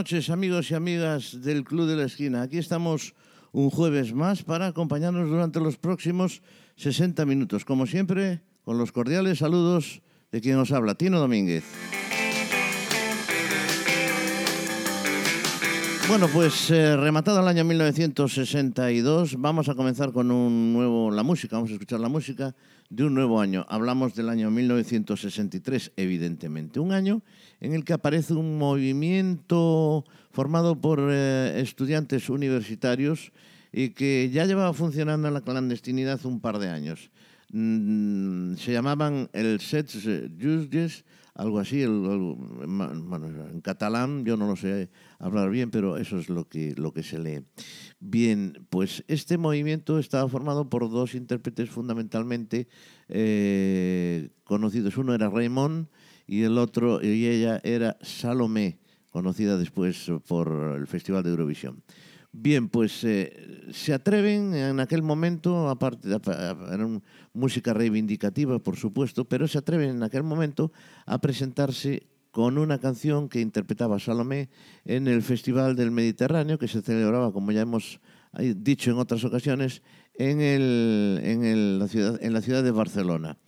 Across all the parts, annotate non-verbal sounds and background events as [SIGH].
Noches amigos y amigas del Club de la Esquina. Aquí estamos un jueves más para acompañarnos durante los próximos 60 minutos. Como siempre, con los cordiales saludos de quien os habla, Tino Domínguez. Bueno, pues eh, rematado el año 1962, vamos a comenzar con un nuevo, la música, vamos a escuchar la música de un nuevo año. Hablamos del año 1963, evidentemente, un año en el que aparece un movimiento formado por eh, estudiantes universitarios y que ya llevaba funcionando en la clandestinidad un par de años. Mm, se llamaban el Sets Justes, algo así, en catalán yo no lo sé hablar bien, pero eso es lo que, lo que se lee. Bien, pues este movimiento estaba formado por dos intérpretes fundamentalmente eh, conocidos. Uno era Raymond y el otro, y ella era Salomé, conocida después por el Festival de Eurovisión. Bien, pues eh, se atreven en aquel momento, aparte, era música reivindicativa, por supuesto, pero se atreven en aquel momento a presentarse con una canción que interpretaba Salomé en el Festival del Mediterráneo, que se celebraba, como ya hemos dicho en otras ocasiones, en, en, la, ciudad, de Barcelona.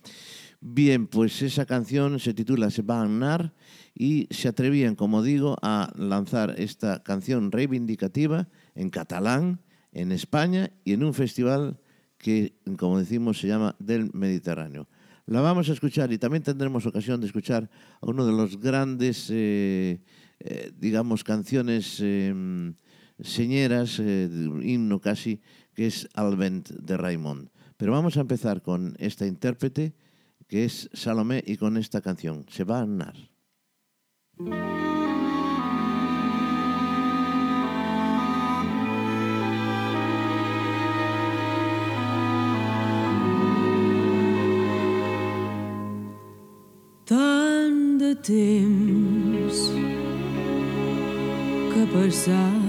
Bien, pues esa canción se titula Se va a Nar y se atrevían, como digo, a lanzar esta canción reivindicativa en catalán, en España y en un festival que, como decimos, se llama Del Mediterráneo. La vamos a escuchar y también tendremos ocasión de escuchar a uno de los grandes, eh, eh, digamos, canciones em, señeras, eh, himno casi, que es Alvent de Raymond. Pero vamos a empezar con esta intérprete, que es Salomé, y con esta canción, Se va a nar. Temps que ha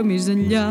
camisa enllà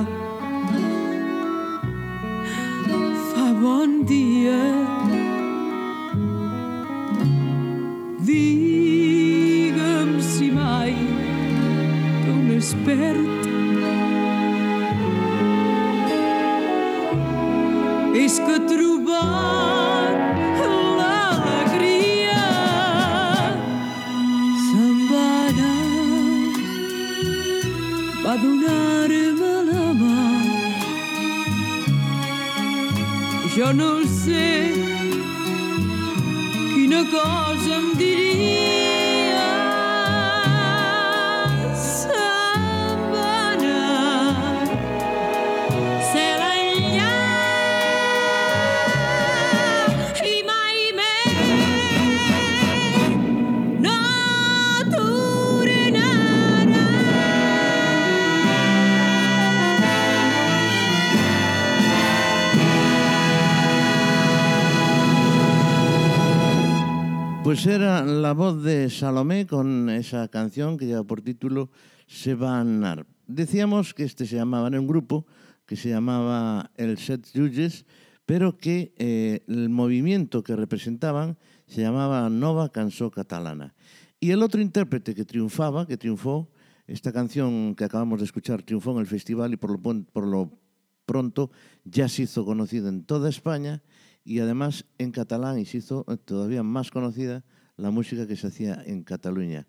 Salomé con esa canción que lleva por título Se va a andar. Decíamos que este se llamaba, era un grupo que se llamaba el Set Judges, pero que eh, el movimiento que representaban se llamaba Nova Cançó Catalana. Y el otro intérprete que triunfaba, que triunfó, esta canción que acabamos de escuchar triunfó en el festival y por lo, pronto ya se hizo conocida en toda España y además en catalán y se hizo todavía más conocida la música que se hacía en Cataluña.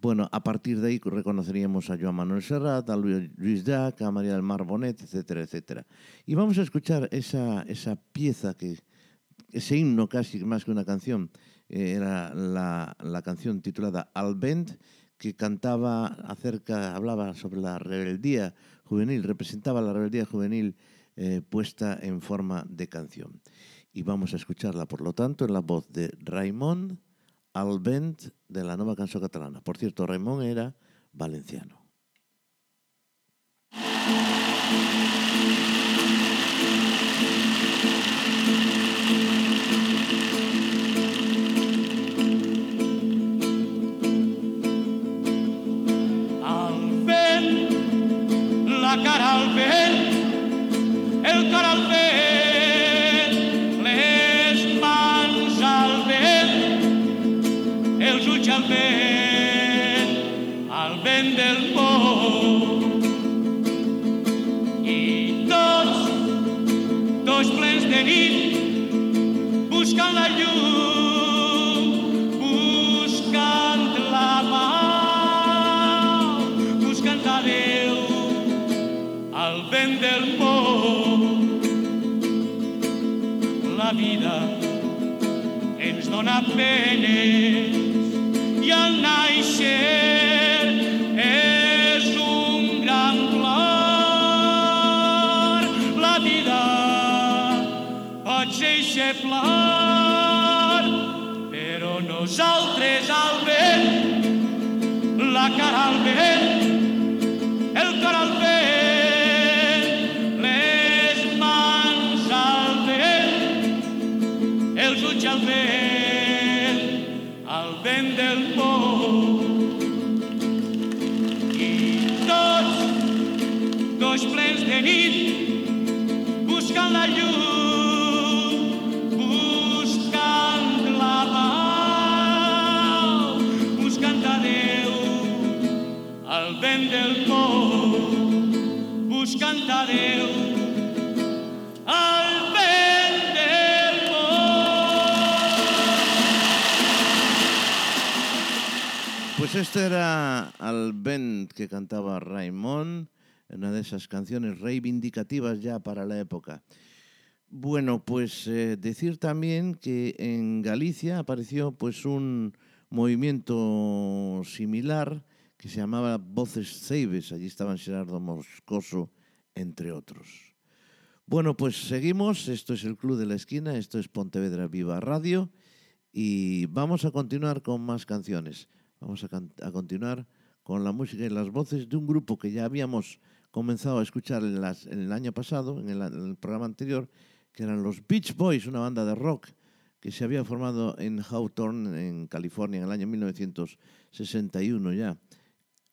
Bueno, a partir de ahí reconoceríamos a Joan Manuel Serrat, a Luis Llach, a María del Mar Bonet, etcétera, etcétera. Y vamos a escuchar esa, esa pieza que, ese himno casi más que una canción, eh, era la, la canción titulada Al Vent, que cantaba acerca, hablaba sobre la rebeldía juvenil, representaba la rebeldía juvenil eh, puesta en forma de canción. Y vamos a escucharla, por lo tanto, en la voz de Raimon Al Vent de la nueva canción catalana. Por cierto, Raimon era valenciano. man. Pues este era Al Vent que cantaba Raimón, una de esas canciones reivindicativas ya para la época. Bueno, pues eh, decir también que en Galicia apareció pues un movimiento similar que se llamaba Voces Ceibes. Allí estaban Gerardo Moscoso, entre otros. Bueno, pues seguimos. Esto es el Club de la Esquina, esto es Pontevedra Viva Radio y vamos a continuar con más canciones. Vamos a, continuar con la música y las voces de un grupo que ya habíamos comenzado a escuchar en el año pasado, en el, en el programa anterior, que eran los Beach Boys, una banda de rock que se había formado en Hawthorne, en California, en el año 1961 ya.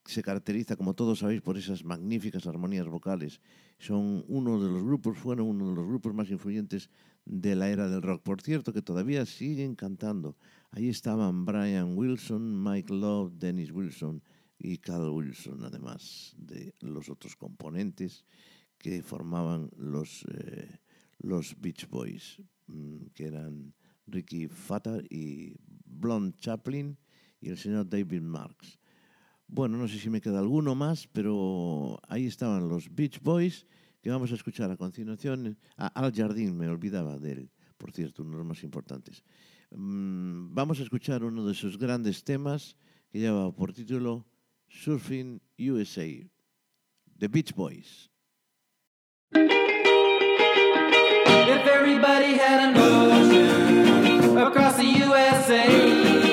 Se caracteriza, como todos sabéis, por esas magníficas armonías vocales. Son uno de los grupos, fueron uno de los grupos más influyentes de la era del rock. Por cierto, que todavía siguen cantando. Ahí estaban Brian Wilson, Mike Love, Dennis Wilson y Cal Wilson, además de los otros componentes que formaban los, eh, los Beach Boys, mm, que eran Ricky Fatter y Blond Chaplin y el señor David Marks. Bueno, no sé si me queda alguno más, pero ahí estaban los Beach Boys, que vamos a escuchar a continuación. Al Jardín, me olvidaba de él, por cierto, uno de los más importantes. Mm, vamos a escuchar uno de sus grandes temas que lleva por título Surfing USA, The Beach Boys. If everybody had an ocean across the USA,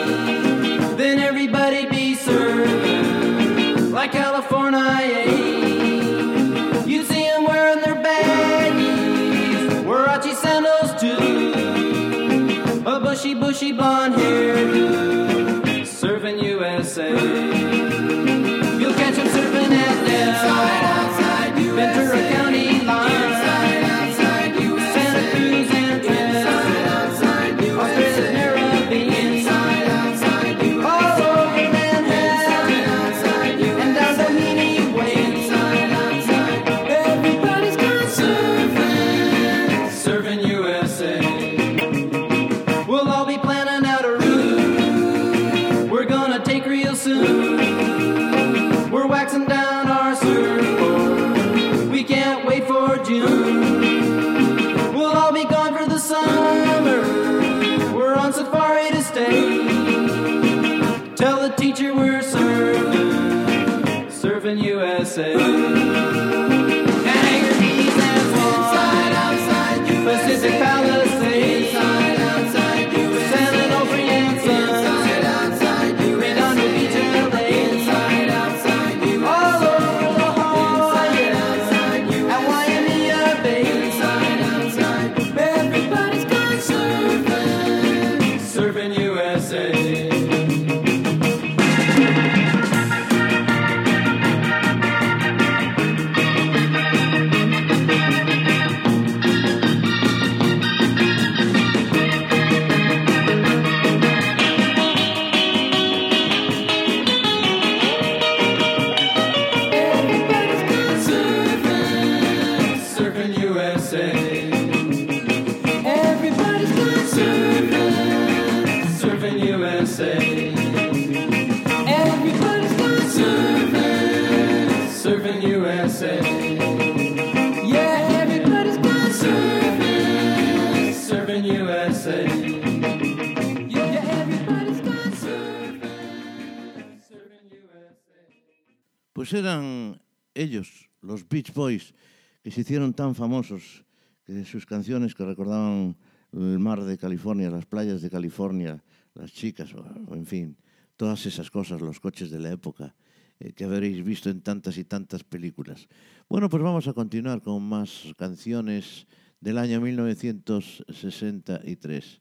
tan famosos que sus canciones que recordaban el mar de California, las playas de California, las chicas, o, en fin, todas esas cosas, los coches de la época, eh, que habréis visto en tantas y tantas películas. Bueno, pues vamos a continuar con más canciones del año 1963.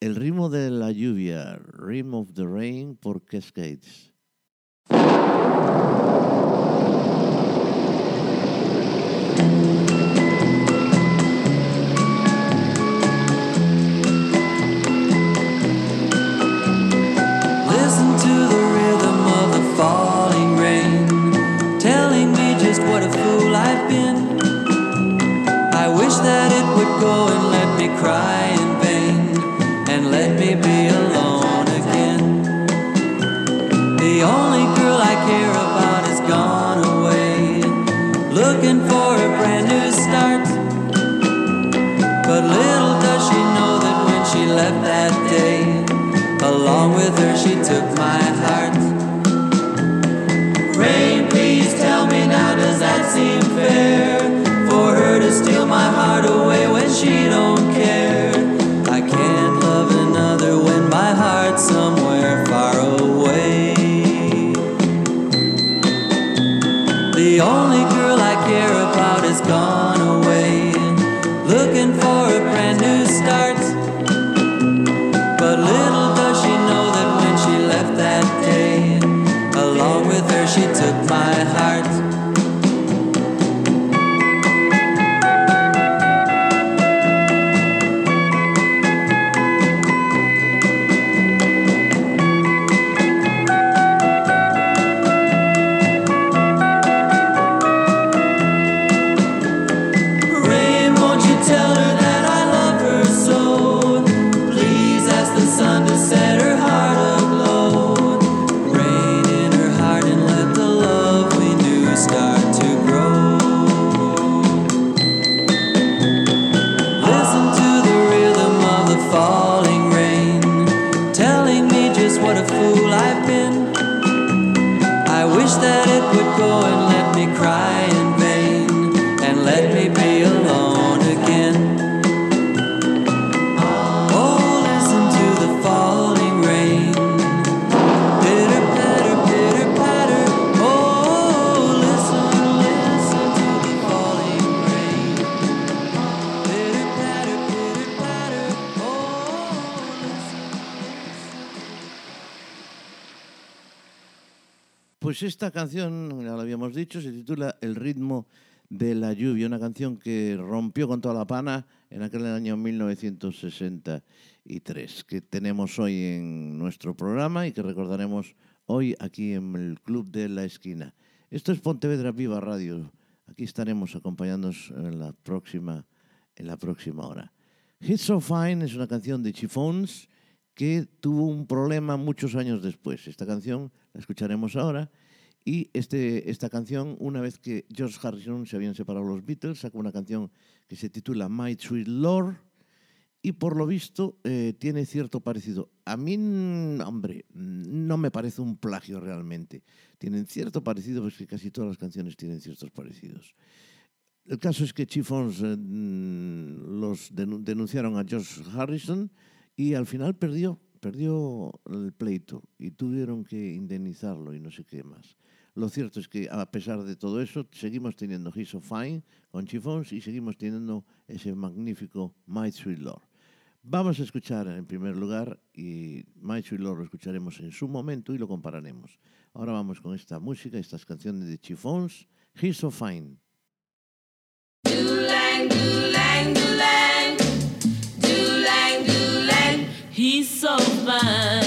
El ritmo de la lluvia, Rhythm of the Rain por Cascades. Canción, ya lo habíamos dicho, se titula El ritmo de la lluvia, una canción que rompió con toda la pana en aquel año 1963, que tenemos hoy en nuestro programa y que recordaremos hoy aquí en el Club de la Esquina. Esto es Pontevedra Viva Radio. Aquí estaremos acompañándonos en la próxima, en la próxima hora. Hit So Fine es una canción de Chiffons que tuvo un problema muchos años después. Esta canción la escucharemos ahora. Y este, esta canción, una vez que George Harrison se habían separado los Beatles, sacó una canción que se titula My Sweet Lord y por lo visto eh, tiene cierto parecido. A mí, hombre, no me parece un plagio realmente. Tienen cierto parecido, porque casi todas las canciones tienen ciertos parecidos. El caso es que Chiffons eh, los denu- denunciaron a George Harrison y al final perdió, perdió el pleito y tuvieron que indemnizarlo y no sé qué más. Lo cierto es que a pesar de todo eso, seguimos teniendo He's So Fine con Chiffons y seguimos teniendo ese magnífico My Sweet Lord. Vamos a escuchar en primer lugar y My Sweet Lord lo escucharemos en su momento y lo compararemos. Ahora vamos con esta música, estas canciones de Chiffons, He's So Fine. He's so fine.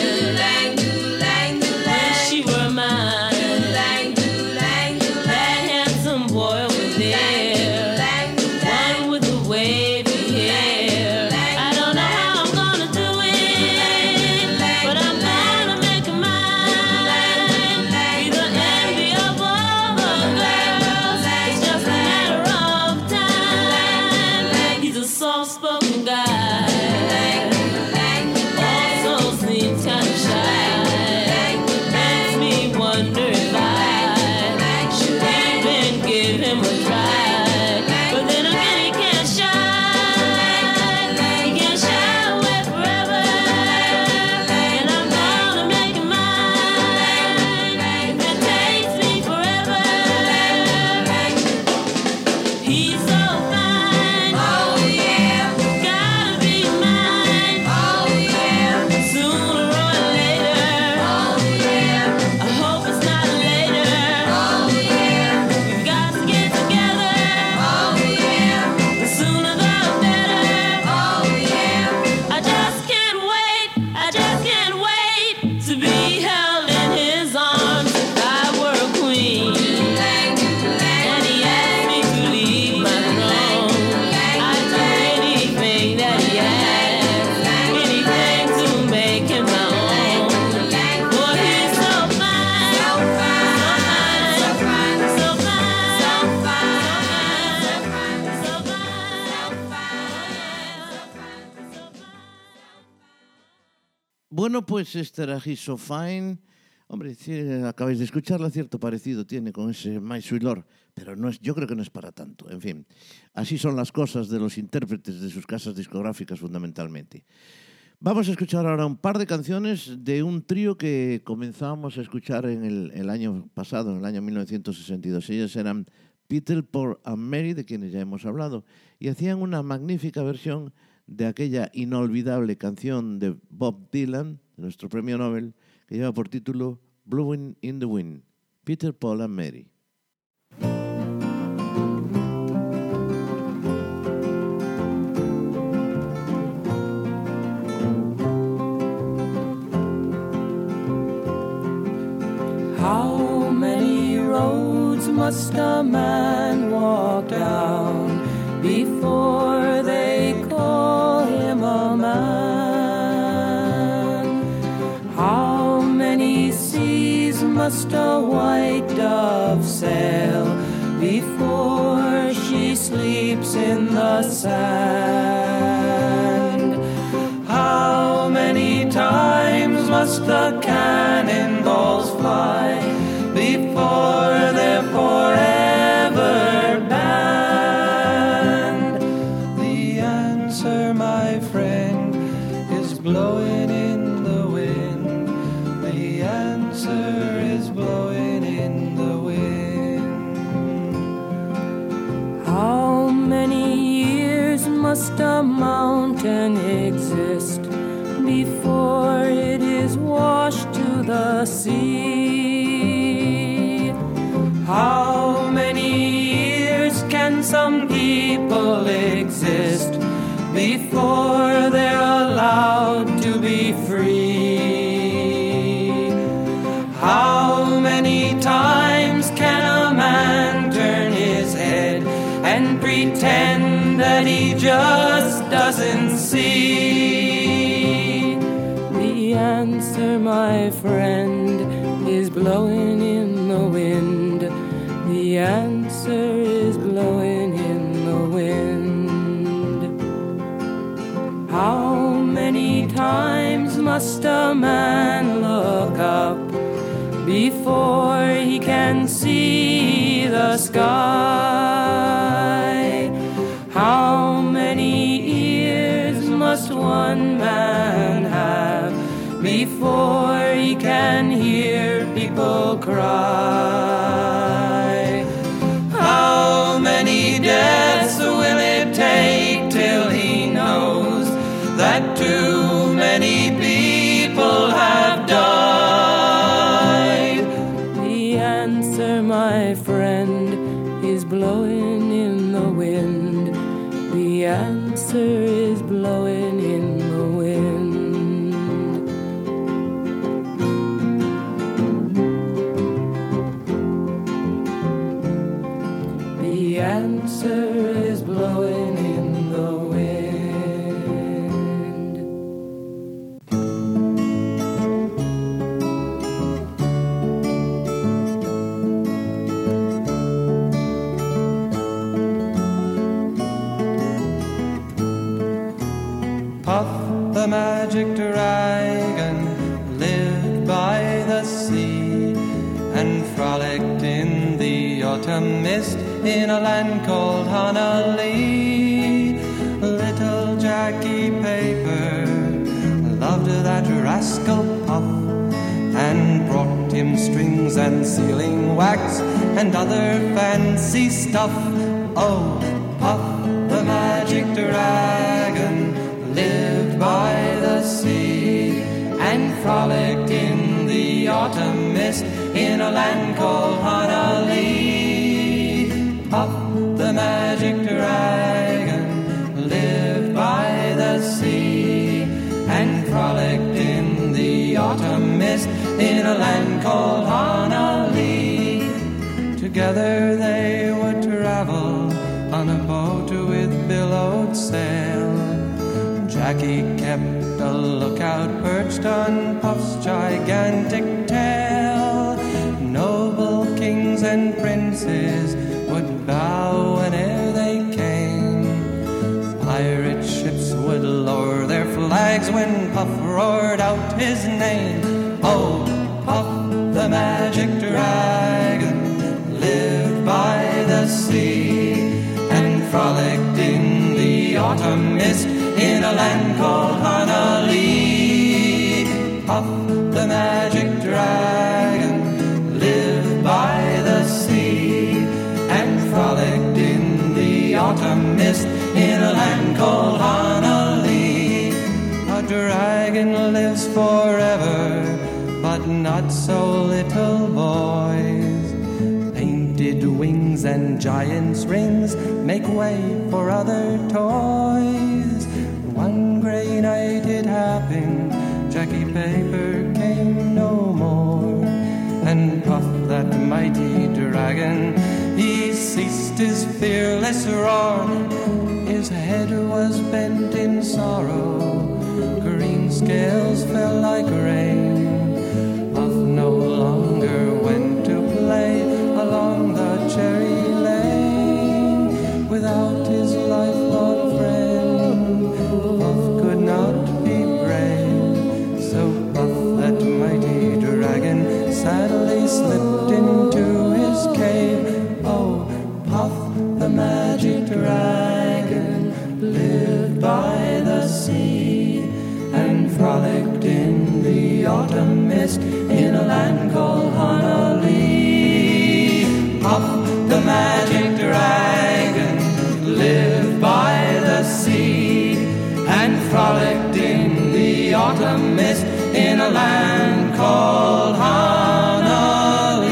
Pues era He's So Fine. Hombre, sí, acabáis de escucharla, cierto parecido tiene con ese My Sweet Lord, pero no es, yo creo que no es para tanto. En fin, así son las cosas de los intérpretes de sus casas discográficas fundamentalmente. Vamos a escuchar ahora un par de canciones de un trío que comenzábamos a escuchar en el, el año pasado, en el año 1962. Ellos eran Peter, Paul and Mary, de quienes ya hemos hablado, y hacían una magnífica versión de aquella inolvidable canción de Bob Dylan, nuestro premio Nobel, que lleva por título Blowing in the Wind, Peter, Paul and Mary. How many roads must a man walk down before must a white dove sail before she sleeps in the sand? How many times must the cannonballs fly before they're forever must a mountain exist before it is washed to the sea? How many years can some people exist before they're allowed just doesn't see? The answer, my friend, is blowing in the wind. The answer is blowing in the wind. How many times must a man look up before he can see the sky? Must one man have before he can hear people cry? In a land called Honolulu. Little Jackie Paper loved that rascal Puff and brought him strings and sealing wax and other fancy stuff. Oh, Puff the magic dragon lived by the sea and frolicked in the autumn mist in a land called Honolulu. In a land called Honolulu. Together they would travel on a boat with billowed sail. Jackie kept a lookout perched on Puff's gigantic tail. Noble kings and princes would bow whene'er they came. Pirate ships would lower their flags when Puff roared out his name. Oh, the magic dragon lived by the sea and frolicked in the autumn mist in a land called Honolulu. Puff the magic dragon lived by the sea and frolicked in the autumn mist in a land called Honolulu. A dragon lives forever, not so little boys. Painted wings and giant's rings make way for other toys. One gray night it happened, Jackie Paper came no more. And Puff, that mighty dragon, he ceased his fearless roar. His head was bent in sorrow, green scales fell like rain other in a land called Honolulu.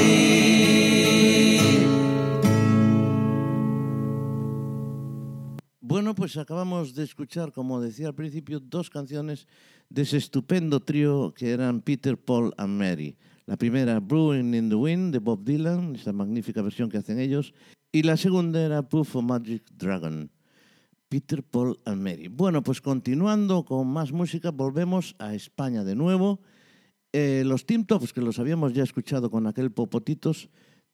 Bueno, pues acabamos de escuchar, como decía al principio, dos canciones de ese estupendo trío que eran Peter, Paul and Mary. La primera, Brewing in the Wind, de Bob Dylan, esa magnífica versión que hacen ellos. Y la segunda era Proof of Magic Dragon, Peter, Paul and Mary. Bueno, pues continuando con más música, volvemos a España de nuevo. Eh, los Team Tops, que los habíamos ya escuchado con aquel Popotitos,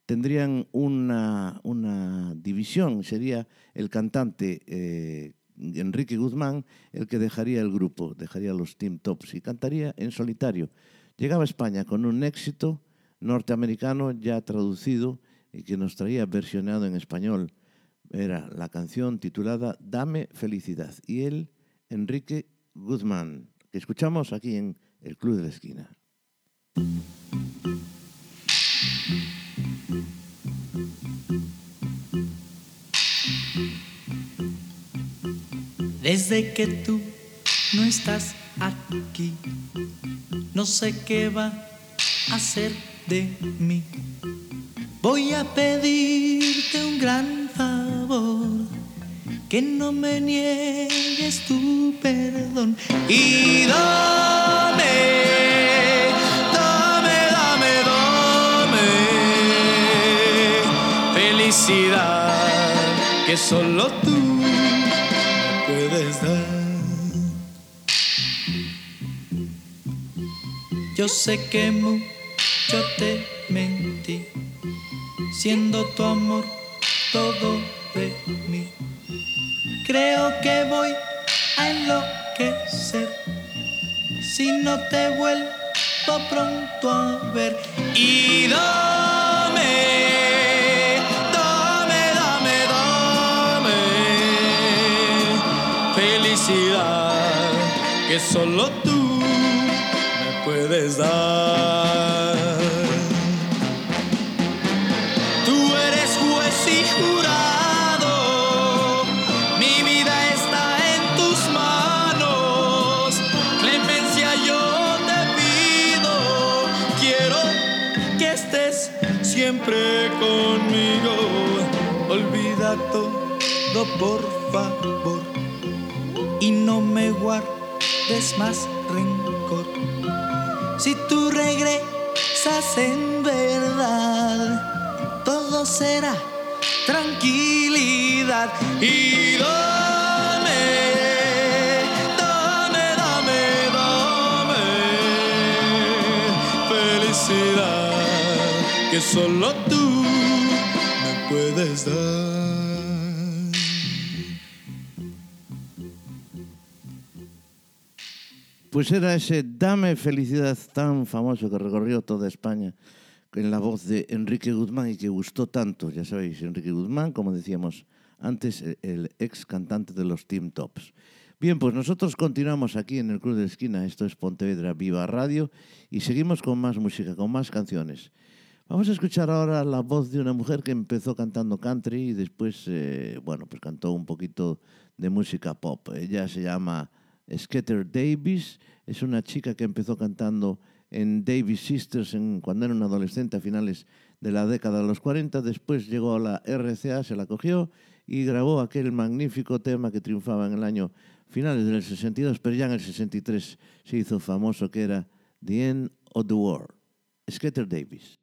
tendrían una, una división. Sería el cantante eh, Enrique Guzmán el que dejaría el grupo, dejaría los Team Tops y cantaría en solitario. Llegaba a España con un éxito norteamericano ya traducido y que nos traía versionado en español. Era la canción titulada Dame felicidad. Y él, Enrique Guzmán, que escuchamos aquí en el Club de la Esquina. Desde que tú no estás aquí, no sé qué va a ser de mí. Voy a pedirte un gran favor, que no me niegues tu perdón. Y dame, dame, dame, dame felicidad que solo tú puedes dar. Yo sé que mucho te mentí, siendo tu amor todo de mí. Creo que voy a enloquecer si no te vuelvo pronto a ver. Y dame, dame, dame, dame felicidad que solo tú me puedes dar. Por favor y no me guardes más rencor. Si tú regresas en verdad, todo será tranquilidad. Y dame, dame, dame, dame felicidad que solo tú me puedes dar. Pues era ese Dame felicidad tan famoso que recorrió toda España en la voz de Enrique Guzmán y que gustó tanto. Ya sabéis, Enrique Guzmán, como decíamos antes, e- el ex cantante de los Team Tops. Bien, pues nosotros continuamos aquí en el Club de Esquina, esto es Pontevedra Viva Radio, y seguimos con más música, con más canciones. Vamos a escuchar ahora la voz de una mujer que empezó cantando country y después, eh, bueno, pues cantó un poquito de música pop. Ella se llama Skeeter Davis, es una chica que empezó cantando en Davis Sisters cuando era una adolescente a finales de la década de los 40, después llegó a la RCA, se la cogió y grabó aquel magnífico tema que triunfaba en el año finales del 62, pero ya en el 63 se hizo famoso que era The End of the World. Skeeter Davis.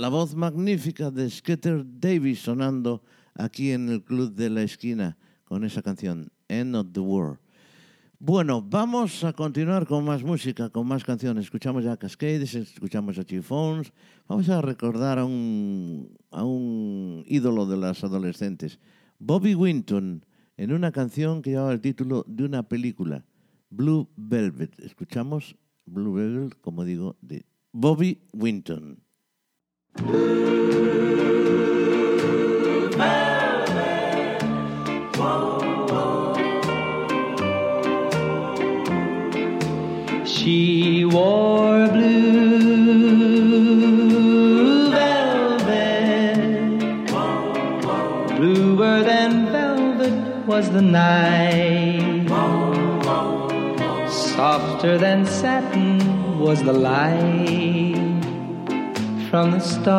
La voz magnífica de Skeeter Davis sonando aquí en el Club de la Esquina con esa canción, End of the World. Bueno, vamos a continuar con más música, con más canciones. Escuchamos a Cascades, escuchamos a Chiffons. Vamos a recordar a un, a un ídolo de las adolescentes, Bobby Winton, en una canción que llevaba el título de una película, Blue Velvet. Escuchamos Blue Velvet, como digo, de Bobby Winton. She wore blue velvet. Bluer than velvet was the night. Softer than satin was the light from the stars.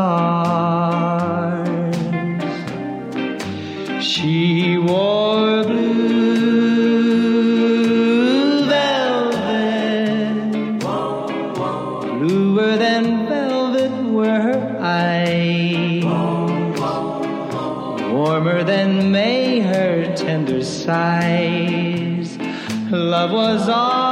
She wore blue velvet. Bluer than velvet were her eyes. Warmer than May her tender sighs. Love was ours.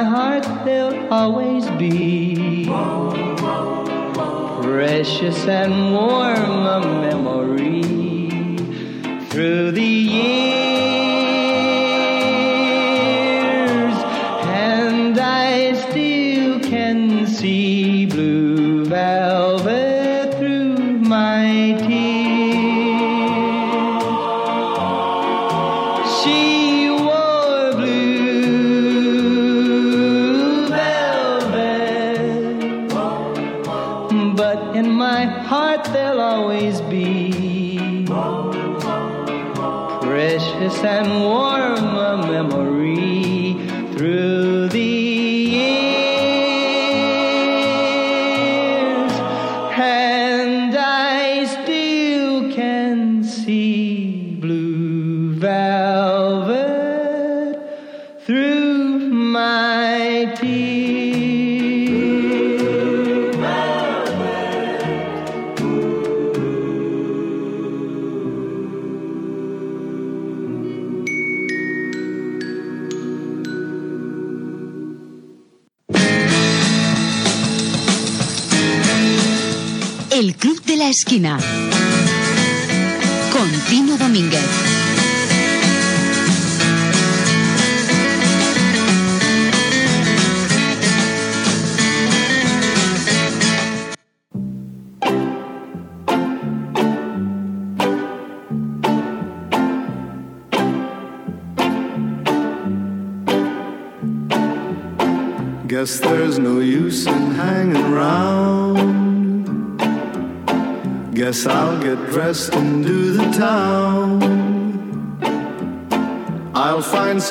My heart, there'll always be precious and warm a memory through the years,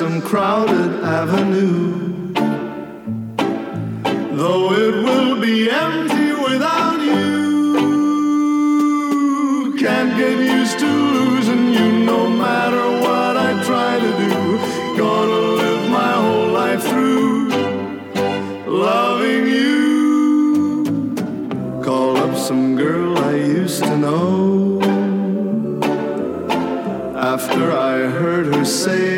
some crowded avenue. Though it will be empty without you. Can't get used to losing you no matter what I try to do. Gonna live my whole life through loving you. Call up some girl I used to know. After I heard her say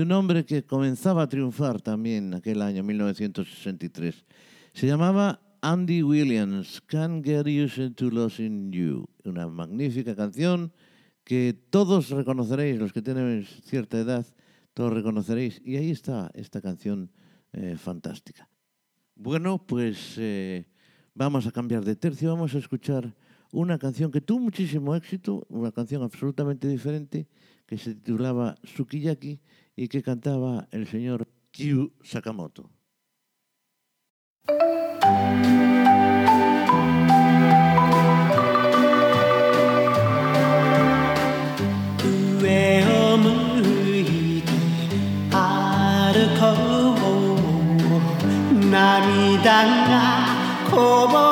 un hombre que comenzaba a triunfar también aquel año, 1963. Se llamaba Andy Williams, Can't Get Used to Losing You. Una magnífica canción que todos reconoceréis, los que tenéis cierta edad, todos reconoceréis. Y ahí está esta canción eh, fantástica. Bueno, pues eh, vamos a cambiar de tercio, vamos a escuchar una canción que tuvo muchísimo éxito, una canción absolutamente diferente que se titulaba Sukiyaki y que cantaba el señor Kyu Sakamoto. 涙がこぼ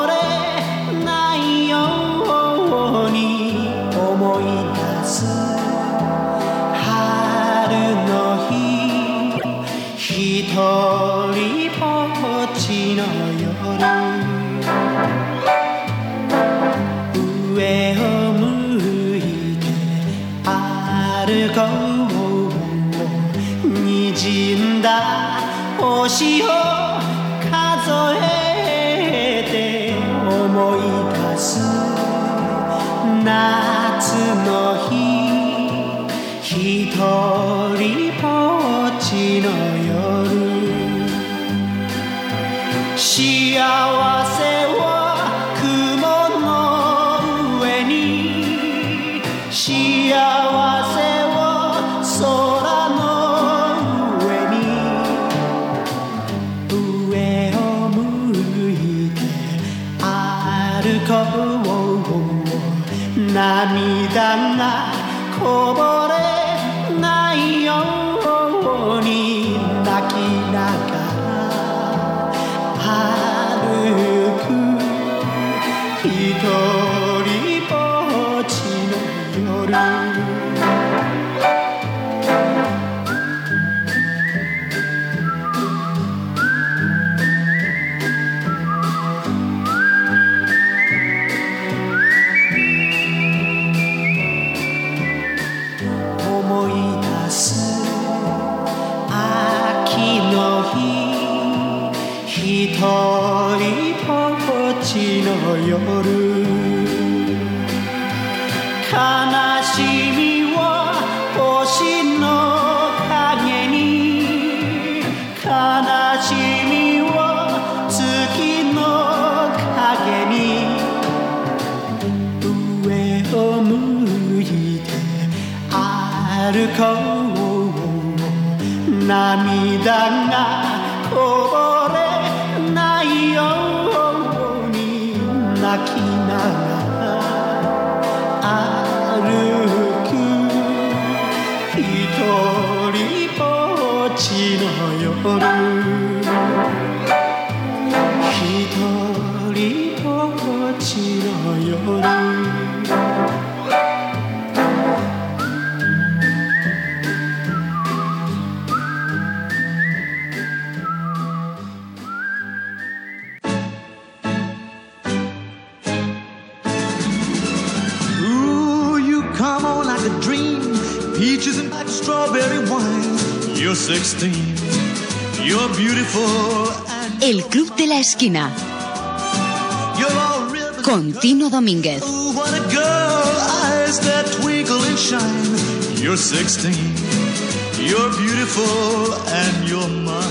call. esquina. Con Tino Domínguez. You're 16, you're beautiful and you're mine.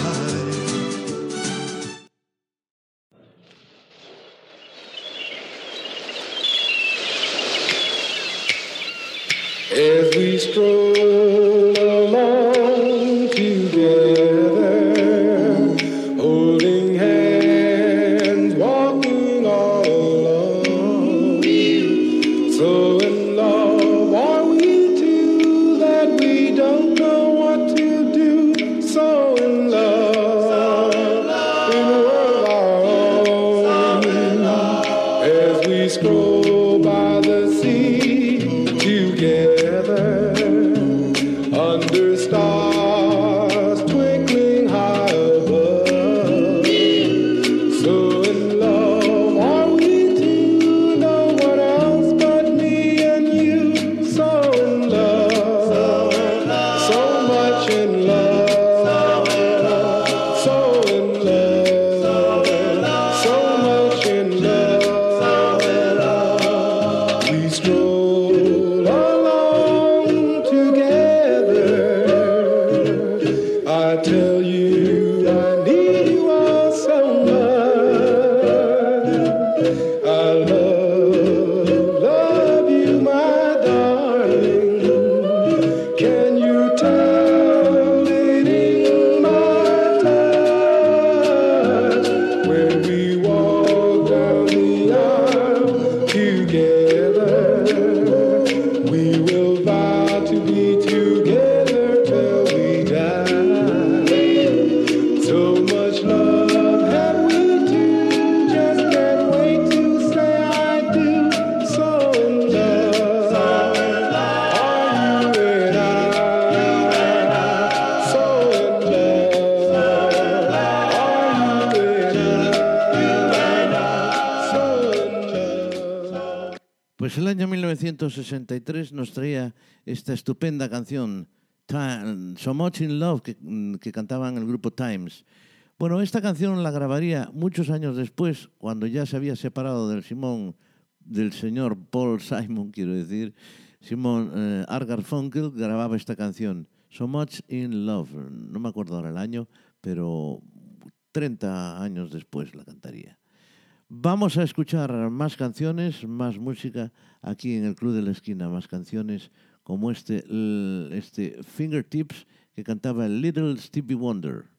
1963 nos traía esta estupenda canción, So Much in Love, que, mm, que cantaban el grupo Times. Bueno, esta canción la grabaría muchos años después, cuando ya se había separado del Simón, del señor Paul Simon, [LAUGHS] quiero decir. Simón eh, Argar Funkel grababa esta canción, So Much in Love. No me acuerdo ahora el año, pero 30 años después la cantaría. Vamos a escuchar más canciones, más música aquí en el Club de la Esquina, más canciones como este, este Fingertips que cantaba Little Stevie Wonder.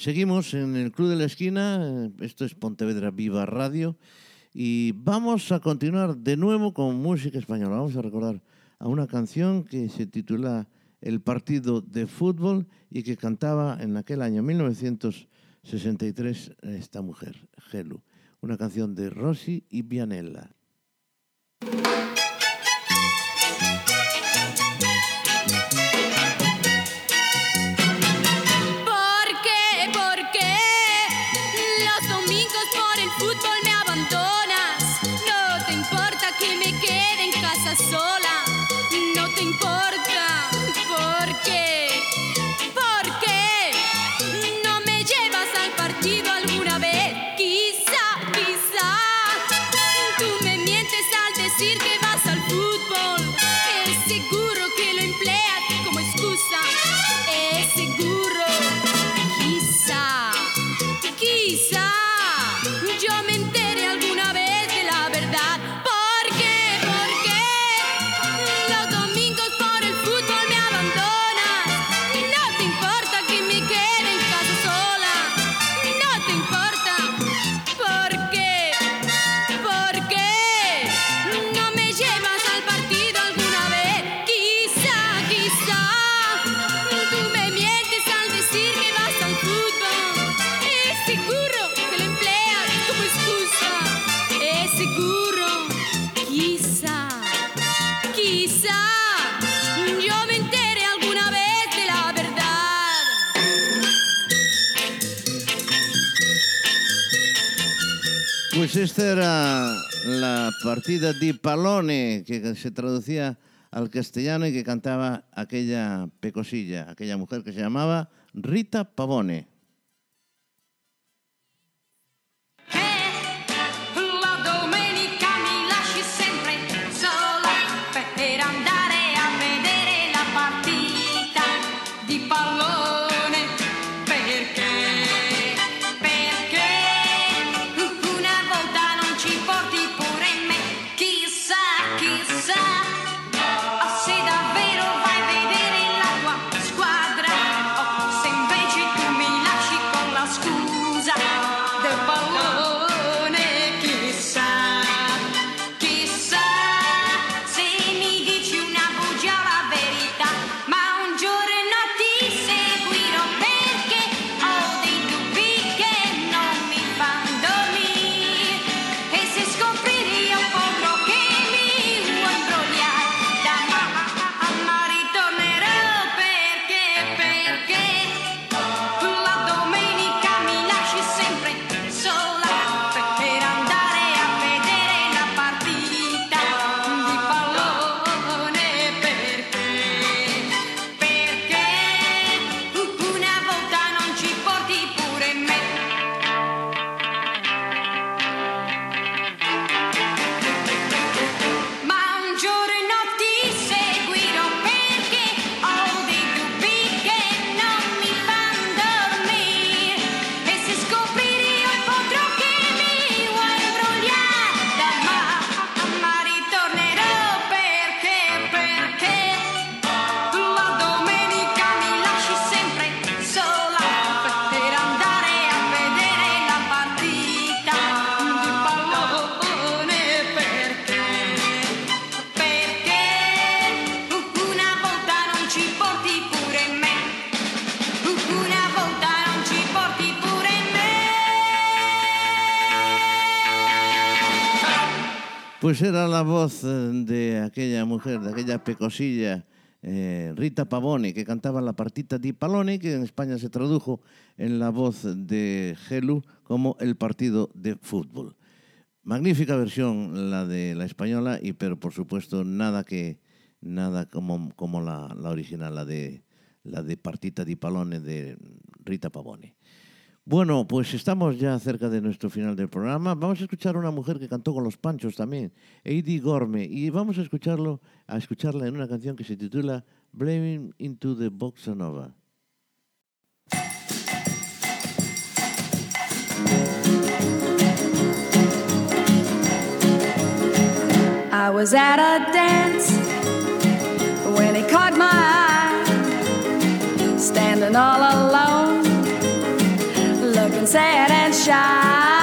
Seguimos en el Club de la Esquina. eh, Esto es Pontevedra Viva Radio. Y vamos a continuar de nuevo con música española. Vamos a recordar a una canción que se titula El partido de fútbol y que cantaba en aquel año 1963 esta mujer, Gelu. Una canción de Rosy y Vianella. Pues esta era la partida di Palone, que se traducía al castellano y que cantaba aquella pecosilla, aquella mujer que se llamaba Rita Pavone. Pues era la voz eh, de aquella mujer, de aquella pecosilla, eh, Rita Pavone, que cantaba la partita di Palone, que en España se tradujo en la voz de Gelu como el partido de fútbol. Magnífica versión la de la española, y pero por supuesto nada que nada como, como la, la original, la de, la de partita di Palone de Rita Pavone. Bueno, pues estamos ya cerca de nuestro final del programa. Vamos a escuchar a una mujer que cantó con los panchos también, Heidi Gorme, y vamos a escucharlo, a escucharla en una canción que se titula Blaming into the Bossa Nova. I was at a dance when he caught my eye, standing all alone. sad and shy.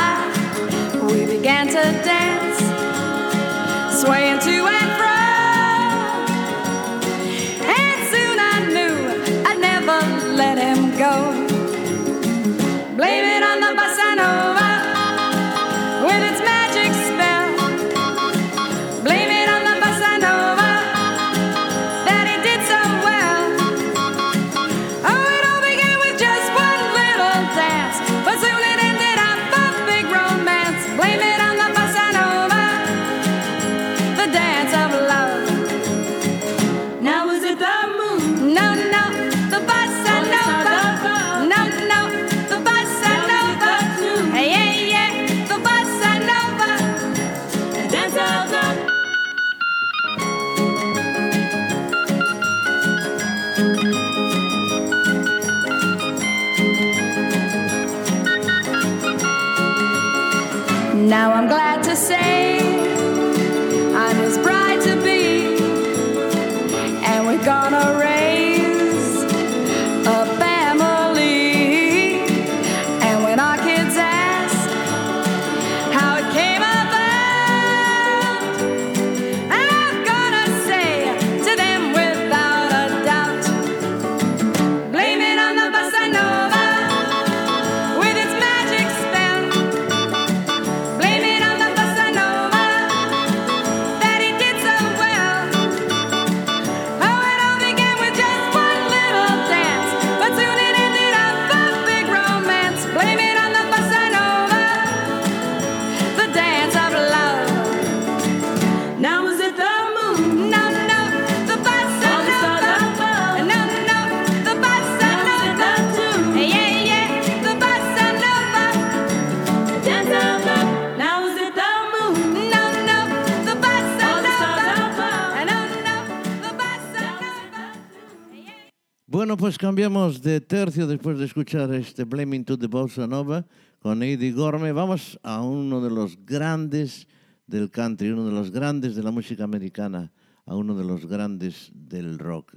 Cambiamos de tercio después de escuchar este Blaming to the Bossa Nova con Eddie Gorme. Vamos a uno de los grandes del country, uno de los grandes de la música americana, a uno de los grandes del rock.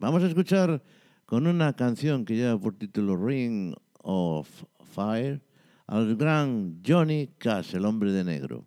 Vamos a escuchar con una canción que lleva por título Ring of Fire al gran Johnny Cash, el hombre de negro.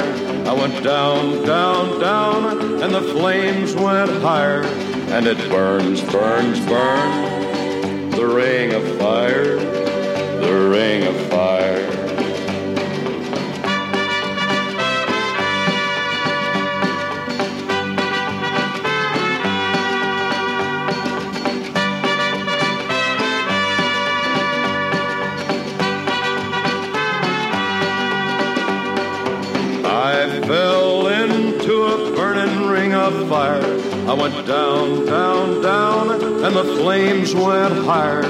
I went down, down, down, and the flames went higher. And it burns, burns, burns. The ring of fire, the ring of fire. Flames went higher.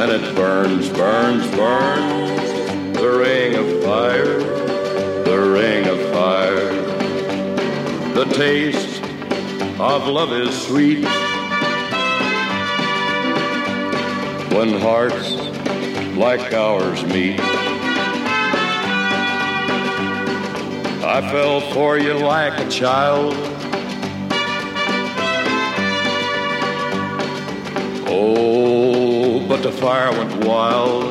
And it burns, burns, burns. The ring of fire, the ring of fire. The taste of love is sweet. When hearts like ours meet. I fell for you like a child. But the fire went wild.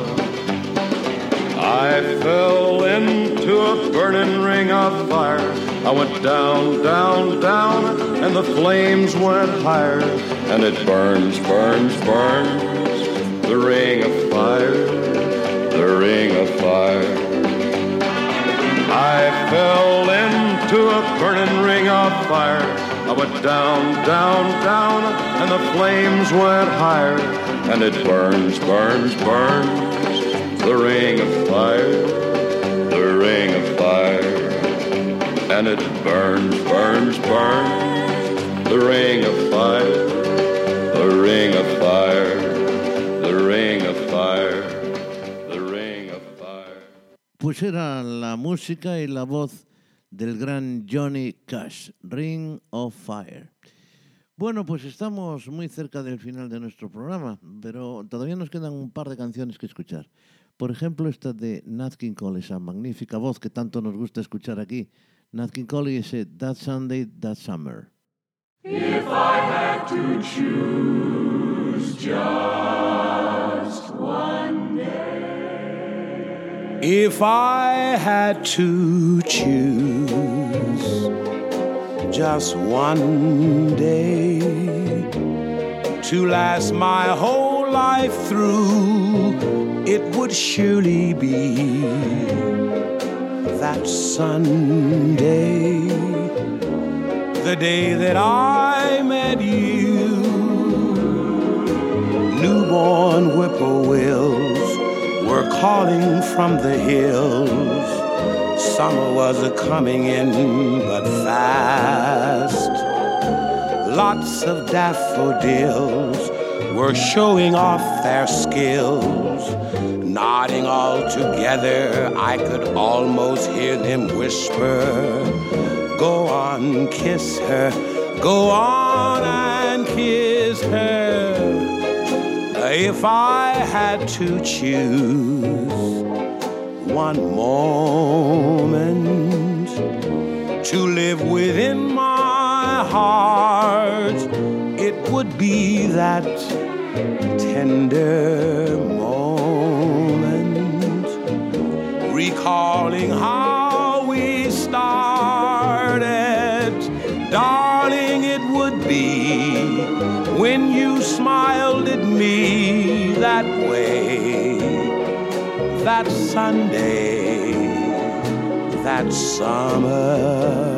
I fell into a burning ring of fire. I went down, down, down, and the flames went higher. And it burns, burns, burns. The ring of fire, the ring of fire. I fell into a burning ring of fire. I went down, down, down, and the flames went higher. And it burns, burns, burns. The ring of fire, the ring of fire. And it burns, burns, burns. The ring of fire, the ring of fire, the ring of fire, the ring of fire. Pues era la música y la voz del gran Johnny Cash, Ring of Fire. Bueno, pues estamos muy cerca del final de nuestro programa, pero todavía nos quedan un par de canciones que escuchar. Por ejemplo, esta de Nat King Cole, esa magnífica voz que tanto nos gusta escuchar aquí. Nat King Cole y ese That Sunday, That Summer. If I had to choose just one day. If I had to choose just one day to last my whole life through, it would surely be that Sunday, the day that I met you. Newborn whippoorwills were calling from the hills. Summer was a coming in, but fast. Lots of daffodils were showing off their skills. Nodding all together, I could almost hear them whisper, Go on, kiss her, go on and kiss her. If I had to choose one moment to live within my heart, it would be that tender moment, recalling that Sunday, that summer.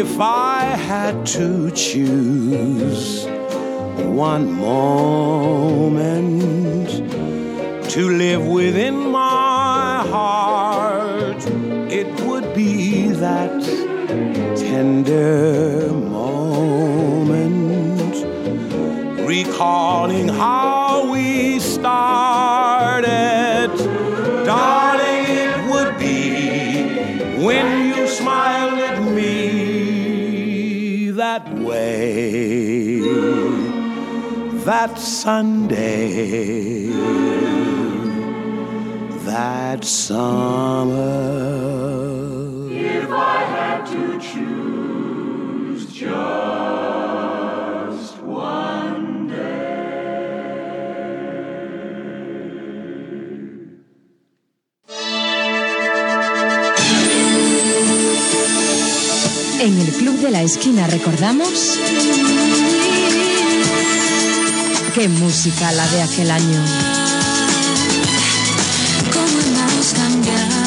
If I had to choose one moment to live within my heart, it would be that tender moment, recalling how that Sunday, that summer. If I had to choose just one En el Club de la Esquina recordamos qué música la de aquel año. ¿Cómo hemos cambiado?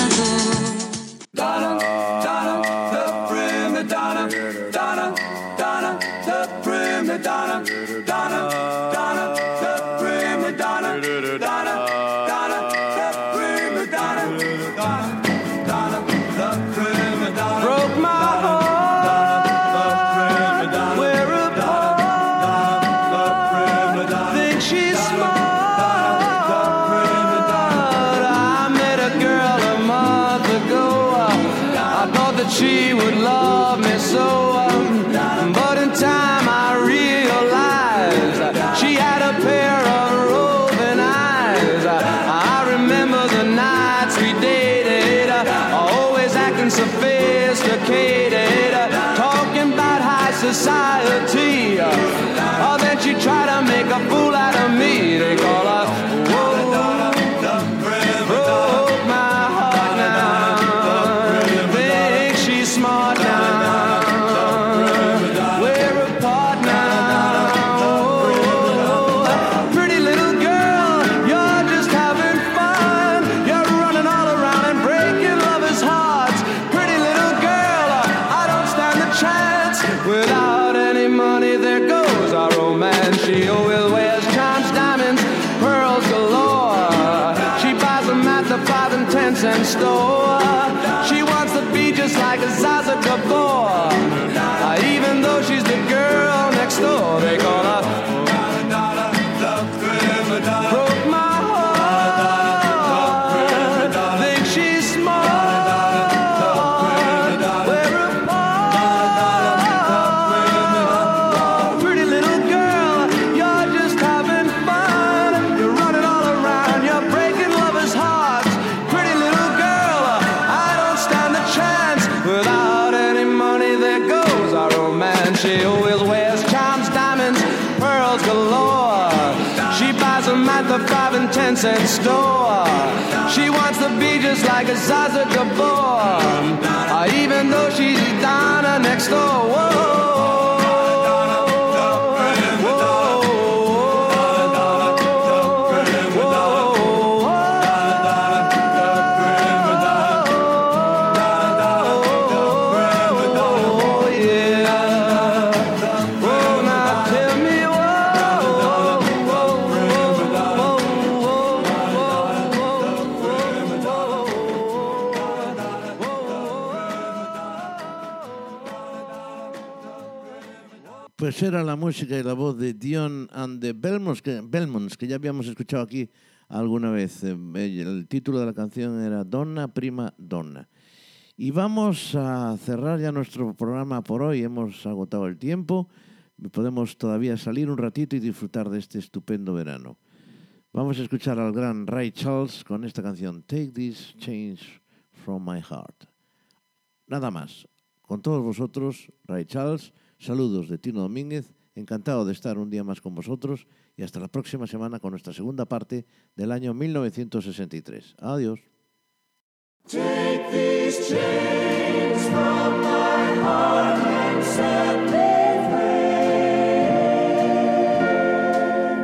Like a Zaza Gabor. Uh, even though she's Donna next door. La música y la voz de Dion and the Belmonts que, Belmonts, que ya habíamos escuchado aquí alguna vez. Eh, El título de la canción era Donna Prima Donna. Y vamos a cerrar ya nuestro programa por hoy. Hemos agotado el tiempo. Podemos todavía salir un ratito y disfrutar de este estupendo verano. Vamos a escuchar al gran Ray Charles con esta canción Take This Change from my heart. Nada más. Con todos vosotros, Ray Charles, saludos de Tino Domínguez, encantado de estar un día más con vosotros y hasta la próxima semana con nuestra segunda parte del año 1963. Adiós. Take these chains from my heart and set me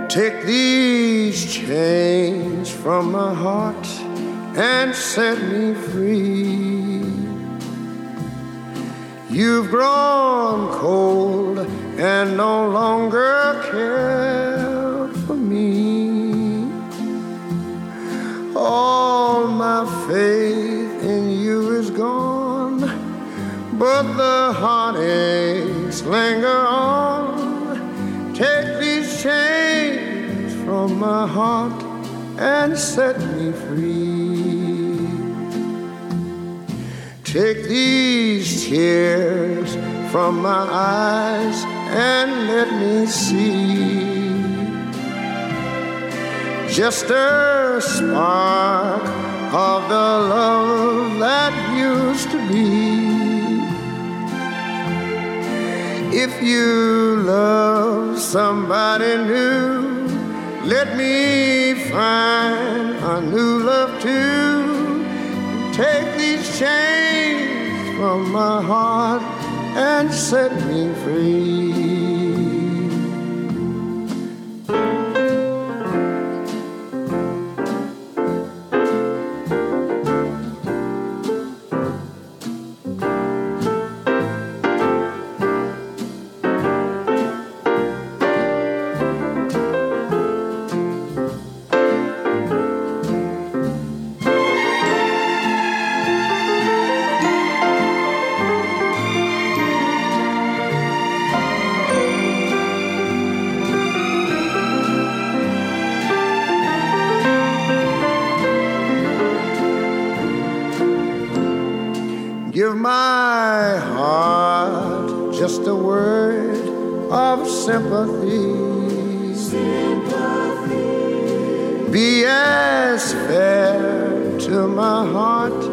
Take these chains from my heart and set me free. You've grown cold and no longer care for me. All my faith in you is gone, but the heartaches linger on. Take these chains from my heart and set me free. Take these tears from my eyes let me see just a spark of the love that used to be. If you love somebody new, let me find a new love too. Take these chains from my heart and set me free. Of sympathy. Be as fair to my heart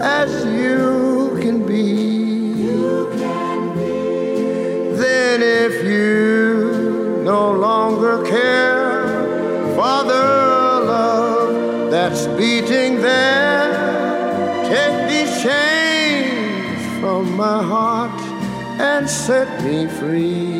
as you can be. Then, if you no longer care for the love that's beating there, take these chains from my heart and set me free.